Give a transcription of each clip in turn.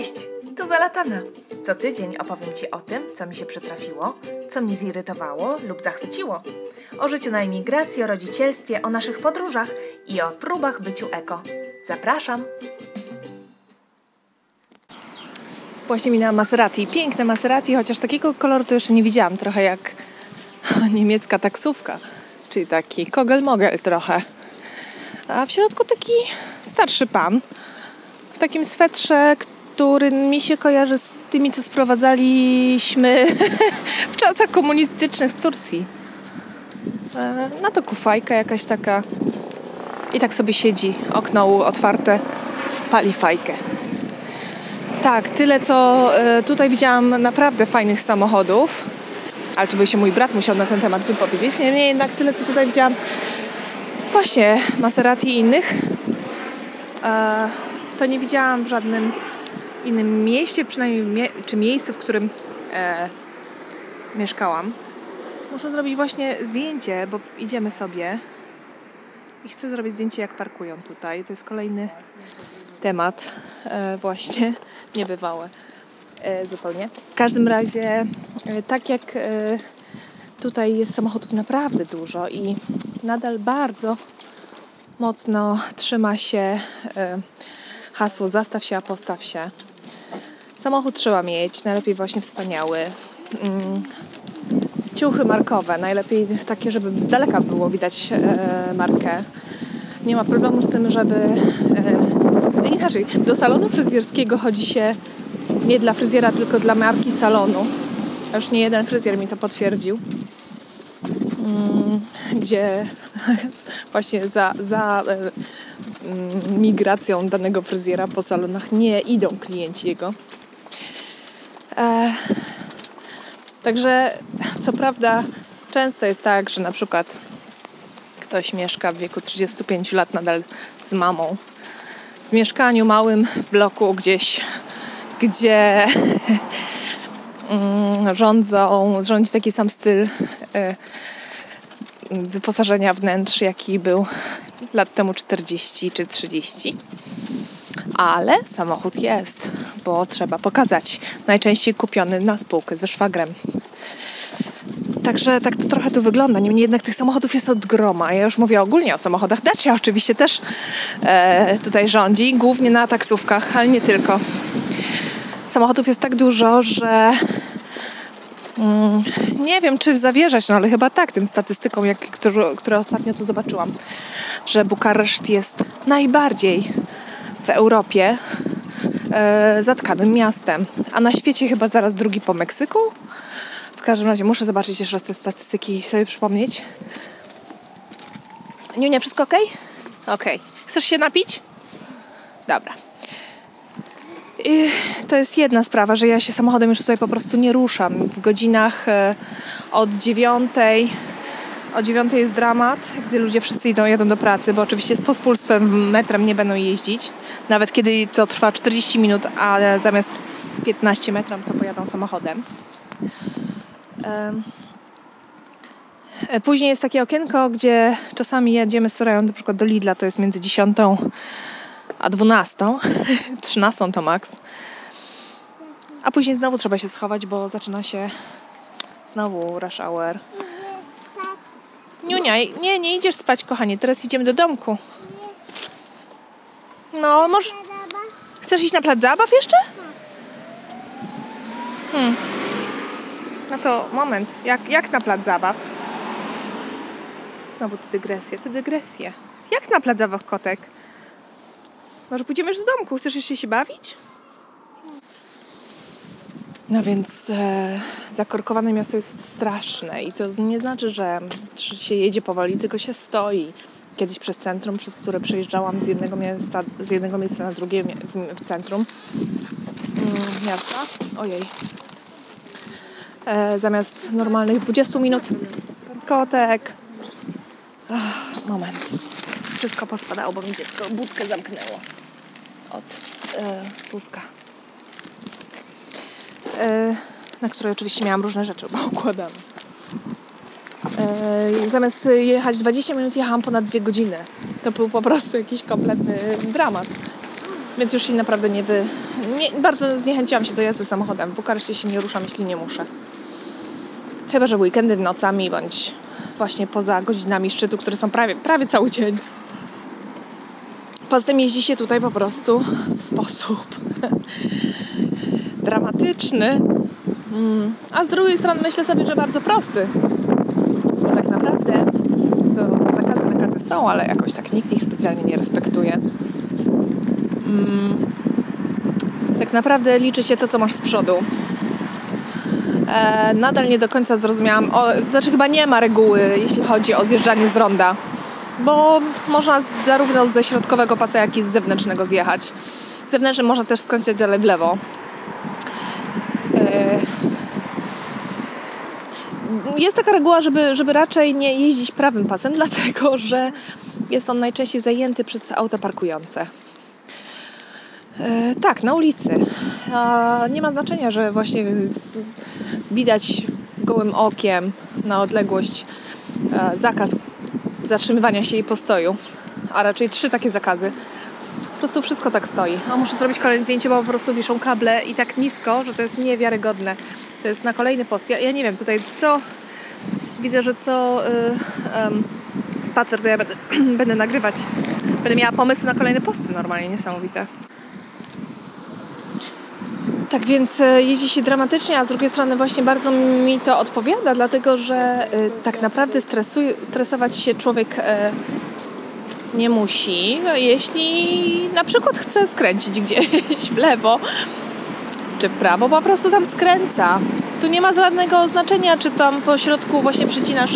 Cześć, tu Zalatana. Co tydzień opowiem Ci o tym, co mi się przytrafiło, co mnie zirytowało lub zachwyciło. O życiu na emigracji, o rodzicielstwie, o naszych podróżach i o próbach byciu eko. Zapraszam! Właśnie minęła Maserati. Piękne Maserati, chociaż takiego koloru to jeszcze nie widziałam. Trochę jak niemiecka taksówka, czyli taki kogel-mogel trochę. A w środku taki starszy pan w takim swetrze, który mi się kojarzy z tymi, co sprowadzaliśmy w czasach komunistycznych z Turcji. No to kufajka jakaś taka. I tak sobie siedzi, okno otwarte, pali fajkę. Tak, tyle co e, tutaj widziałam naprawdę fajnych samochodów, ale to by się mój brat musiał na ten temat wypowiedzieć. Niemniej jednak tyle co tutaj widziałam właśnie Maserati i innych, e, to nie widziałam w żadnym innym mieście, przynajmniej mie czy miejscu, w którym e, mieszkałam. Muszę zrobić właśnie zdjęcie, bo idziemy sobie i chcę zrobić zdjęcie, jak parkują tutaj. To jest kolejny temat, e, właśnie niebywałe e, zupełnie. W każdym razie, e, tak jak e, tutaj jest samochodów naprawdę dużo i nadal bardzo mocno trzyma się e, hasło zastaw się, a postaw się. Samochód trzeba mieć, najlepiej właśnie wspaniały. Mm, ciuchy markowe, najlepiej takie, żeby z daleka było widać e, markę. Nie ma problemu z tym, żeby e, inaczej, do salonu fryzjerskiego chodzi się nie dla fryzjera, tylko dla marki salonu. Już nie jeden fryzjer mi to potwierdził. Mm, gdzie właśnie za, za e, mm, migracją danego fryzjera po salonach nie idą klienci jego. E, także co prawda często jest tak, że na przykład ktoś mieszka w wieku 35 lat nadal z mamą w mieszkaniu małym w bloku gdzieś, gdzie mm, rządzą, rządzi taki sam styl e, wyposażenia wnętrz, jaki był lat temu 40 czy 30. Ale samochód jest, bo trzeba pokazać. Najczęściej kupiony na spółkę ze szwagrem. Także tak to trochę tu wygląda. Niemniej jednak tych samochodów jest od groma. Ja już mówię ogólnie o samochodach. Dacia oczywiście też e, tutaj rządzi, głównie na taksówkach, ale nie tylko. Samochodów jest tak dużo, że mm, nie wiem, czy zawierzać, no ale chyba tak, tym statystykom, jak, które, które ostatnio tu zobaczyłam, że Bukareszt jest najbardziej w Europie e, zatkanym miastem, a na świecie chyba zaraz drugi po Meksyku. W każdym razie muszę zobaczyć jeszcze raz te statystyki i sobie przypomnieć. Niunia, wszystko ok? Ok. Chcesz się napić? Dobra. I to jest jedna sprawa, że ja się samochodem już tutaj po prostu nie ruszam. W godzinach e, od dziewiątej o dziewiątej jest dramat, gdy ludzie wszyscy idą, jadą do pracy, bo oczywiście z pospólstwem metrem nie będą jeździć. Nawet kiedy to trwa 40 minut, a zamiast 15 metrem to pojadą samochodem. Później jest takie okienko, gdzie czasami jedziemy z Sorają na przykład do Lidla, to jest między 10 a 12, 13 to max. A później znowu trzeba się schować, bo zaczyna się znowu rush hour. Niunia, nie, nie idziesz spać, kochanie. Teraz idziemy do domku. No, może... Chcesz iść na plac zabaw jeszcze? Hmm. No to moment. Jak, jak na plac zabaw? Znowu te dygresje, te dygresje. Jak na plac zabaw, kotek? Może pójdziemy już do domku? Chcesz jeszcze się bawić? No więc e, zakorkowane miasto jest straszne i to nie znaczy, że, się jedzie powoli, tylko się stoi. Kiedyś przez centrum, przez które przejeżdżałam z jednego miejsca, z jednego miejsca na drugie w, w centrum mm, miasta. Ojej. E, zamiast normalnych 20 minut kotek. Moment. Wszystko pospadało, bo mi dziecko budkę zamknęło od e, Tuska. E, na której oczywiście miałam różne rzeczy poukładane. E, zamiast jechać 20 minut, jechałam ponad 2 godziny. To był po prostu jakiś kompletny dramat. Więc już się naprawdę nie wy... Nie, bardzo zniechęciłam się do jazdy samochodem. W Bukareszcie się nie ruszam, jeśli nie muszę. Chyba, że weekendy nocami, bądź właśnie poza godzinami szczytu, które są prawie, prawie cały dzień. Poza tym jeździ się tutaj po prostu w sposób dramatyczny. Mm. A z drugiej strony myślę sobie, że bardzo prosty. Bo tak naprawdę to zakazy, nakazy są, ale jakoś tak nikt ich specjalnie nie respektuje. Mm. Tak naprawdę liczy się to, co masz z przodu. E, nadal nie do końca zrozumiałam, o, znaczy chyba nie ma reguły, jeśli chodzi o zjeżdżanie z ronda, bo można zarówno ze środkowego pasa, jak i z zewnętrznego zjechać. Zewnętrznym można też skręcać dalej w lewo. Jest taka reguła, żeby, żeby raczej nie jeździć prawym pasem, dlatego że jest on najczęściej zajęty przez auta parkujące. E, tak, na ulicy. Nie ma znaczenia, że właśnie widać gołym okiem na odległość e, zakaz zatrzymywania się i postoju, a raczej trzy takie zakazy. Po prostu wszystko tak stoi. A muszę zrobić kolejne zdjęcie, bo po prostu wiszą kable i tak nisko, że to jest niewiarygodne. To jest na kolejny post. Ja, ja nie wiem, tutaj co widzę, że co yy, spacer to ja będę, będę nagrywać. Będę miała pomysły na kolejne posty normalnie, niesamowite. Tak więc e, jeździ się dramatycznie, a z drugiej strony właśnie bardzo mi to odpowiada, dlatego że e, tak naprawdę stresować się człowiek e, nie musi, no, jeśli na przykład chce skręcić gdzieś w lewo czy w prawo, po prostu tam skręca. Tu nie ma żadnego znaczenia, czy tam po środku właśnie przycinasz,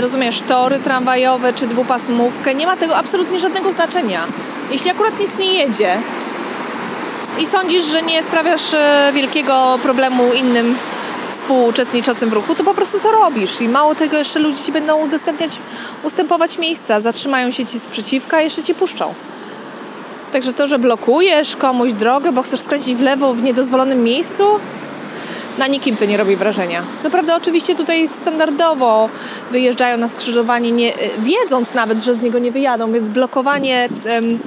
rozumiesz, tory tramwajowe, czy dwupasmówkę. Nie ma tego absolutnie żadnego znaczenia. Jeśli akurat nic nie jedzie, i sądzisz, że nie sprawiasz e, wielkiego problemu innym współuczestniczącym w ruchu, to po prostu to robisz. I mało tego, jeszcze ludzie ci będą udostępniać, ustępować miejsca, zatrzymają się ci sprzeciwka jeszcze ci puszczą. Także to, że blokujesz komuś drogę, bo chcesz skręcić w lewo w niedozwolonym miejscu, na nikim to nie robi wrażenia. Co prawda, oczywiście tutaj standardowo wyjeżdżają na skrzyżowanie, nie, e, wiedząc nawet, że z niego nie wyjadą, więc blokowanie. Em,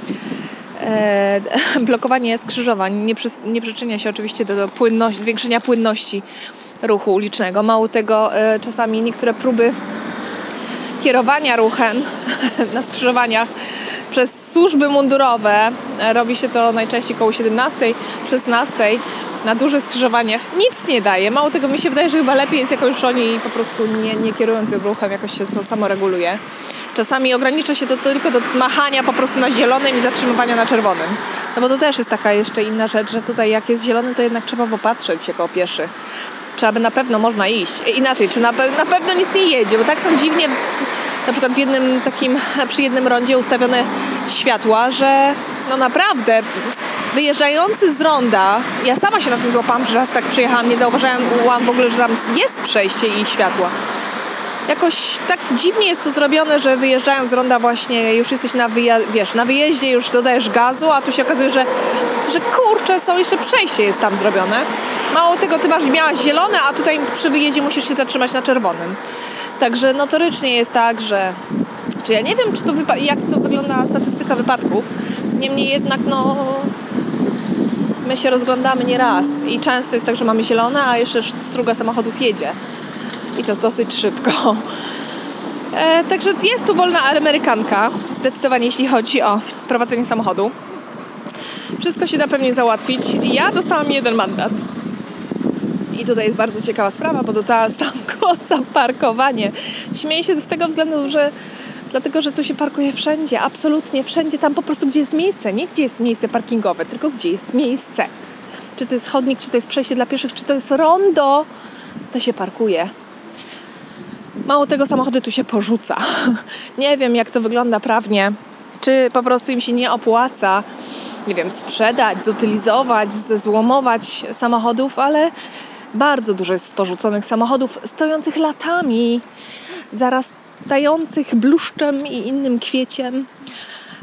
E, blokowanie skrzyżowań nie, przy, nie przyczynia się oczywiście do, do płynności, zwiększenia płynności ruchu ulicznego. Mało tego, e, czasami niektóre próby kierowania ruchem na skrzyżowaniach przez służby mundurowe, e, robi się to najczęściej koło 17, 16 na dużych skrzyżowaniach, nic nie daje. Mało tego, mi się wydaje, że chyba lepiej jest, jako już oni po prostu nie, nie kierują tym ruchem, jakoś się to samo reguluje. Czasami ogranicza się to tylko do machania po prostu na zielonym i zatrzymywania na czerwonym. No bo to też jest taka jeszcze inna rzecz, że tutaj jak jest zielony, to jednak trzeba popatrzeć jako pieszy. Czy aby na pewno można iść. Inaczej, czy na, pe- na pewno nic nie jedzie, bo tak są dziwnie na przykład w jednym takim, przy jednym rondzie ustawione światła, że no naprawdę wyjeżdżający z ronda, ja sama się na tym złapałam, że raz tak przyjechałam, nie zauważyłam w ogóle, że tam jest przejście i światła jakoś tak dziwnie jest to zrobione, że wyjeżdżając z ronda właśnie już jesteś na, wiesz, na wyjeździe, już dodajesz gazu, a tu się okazuje, że, że kurczę, są jeszcze przejście jest tam zrobione. Mało tego, ty masz, miałaś zielone, a tutaj przy wyjeździe musisz się zatrzymać na czerwonym. Także notorycznie jest tak, że czy ja nie wiem, czy to wypa- jak to wygląda statystyka wypadków. Niemniej jednak, no my się rozglądamy nie raz i często jest tak, że mamy zielone, a jeszcze struga samochodów jedzie i to dosyć szybko. E, także jest tu wolna amerykanka, zdecydowanie jeśli chodzi o prowadzenie samochodu. Wszystko się da pewnie załatwić. Ja dostałam jeden mandat. I tutaj jest bardzo ciekawa sprawa, bo go za parkowanie. Śmieję się z tego względu, że dlatego, że tu się parkuje wszędzie, absolutnie wszędzie, tam po prostu gdzie jest miejsce, nie gdzie jest miejsce parkingowe, tylko gdzie jest miejsce. Czy to jest chodnik, czy to jest przejście dla pieszych, czy to jest rondo, to się parkuje. Mało tego, samochody tu się porzuca. Nie wiem, jak to wygląda prawnie. Czy po prostu im się nie opłaca, nie wiem, sprzedać, zutylizować, zezłomować samochodów, ale bardzo dużo jest porzuconych samochodów stojących latami, zarastających bluszczem i innym kwieciem.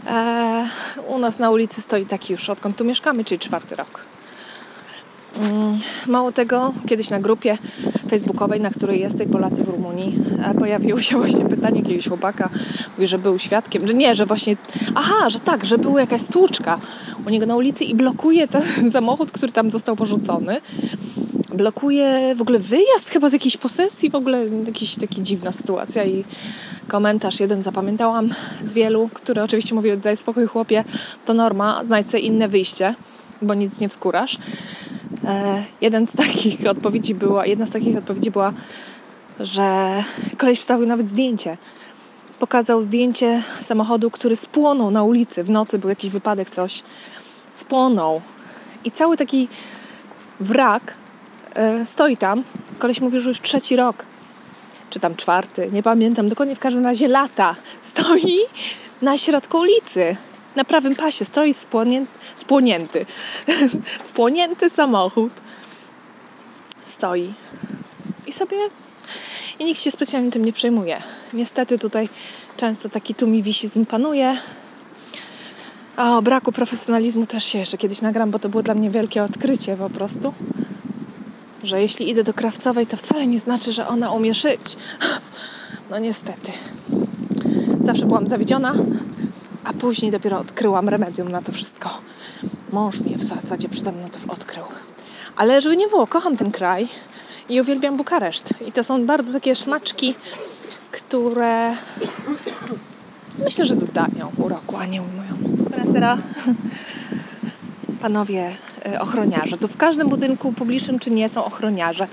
Eee, u nas na ulicy stoi taki już odkąd tu mieszkamy, czyli czwarty rok. Mm, mało tego, kiedyś na grupie facebookowej, na której jest tej Polacy w Rumunii, e, pojawiło się właśnie pytanie jakiegoś chłopaka, mówi, że był świadkiem, że nie, że właśnie, aha, że tak, że była jakaś stłuczka u niego na ulicy i blokuje ten samochód, który tam został porzucony. Blokuje w ogóle wyjazd chyba z jakiejś posesji, w ogóle jakaś taka dziwna sytuacja i komentarz jeden zapamiętałam z wielu, który oczywiście mówił, daj spokój chłopie, to norma, znajdź sobie inne wyjście, bo nic nie wskurasz. E, jeden z takich odpowiedzi była, jedna z takich odpowiedzi była, że koleś wstawił nawet zdjęcie. Pokazał zdjęcie samochodu, który spłonął na ulicy. W nocy był jakiś wypadek, coś. Spłonął. I cały taki wrak stoi tam. Koleś mówi, że już trzeci rok. Czy tam czwarty, nie pamiętam dokładnie, w każdym razie lata. Stoi na środku ulicy na prawym pasie stoi spłonięty, spłonięty, spłonięty samochód. Stoi. I sobie i nikt się specjalnie tym nie przejmuje. Niestety tutaj często taki tumiwisizm panuje. A o braku profesjonalizmu też się jeszcze kiedyś nagram, bo to było dla mnie wielkie odkrycie po prostu. Że jeśli idę do krawcowej, to wcale nie znaczy, że ona umie szyć. No niestety. Zawsze byłam zawiedziona, a później dopiero odkryłam remedium na to wszystko. Mąż mnie w zasadzie przede mną to odkrył. Ale żeby nie było, kocham ten kraj i uwielbiam Bukareszt. I to są bardzo takie szmaczki, które myślę, że dodają uroku, a nie ujmują. Trasera, panowie ochroniarze. Tu w każdym budynku publicznym czy nie są ochroniarze.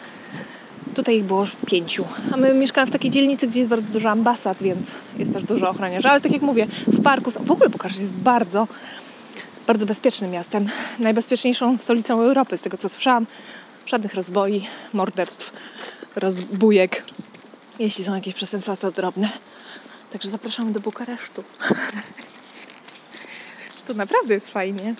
Tutaj ich było pięciu. A my mieszkamy w takiej dzielnicy, gdzie jest bardzo dużo ambasad, więc jest też dużo ochroniarzy. Ale tak jak mówię, w parku, w ogóle Bukareszt jest bardzo, bardzo bezpiecznym miastem. Najbezpieczniejszą stolicą Europy, z tego co słyszałam. Żadnych rozboi, morderstw, rozbujek. Jeśli są jakieś przestępstwa, to drobne. Także zapraszamy do Bukaresztu. tu naprawdę jest fajnie.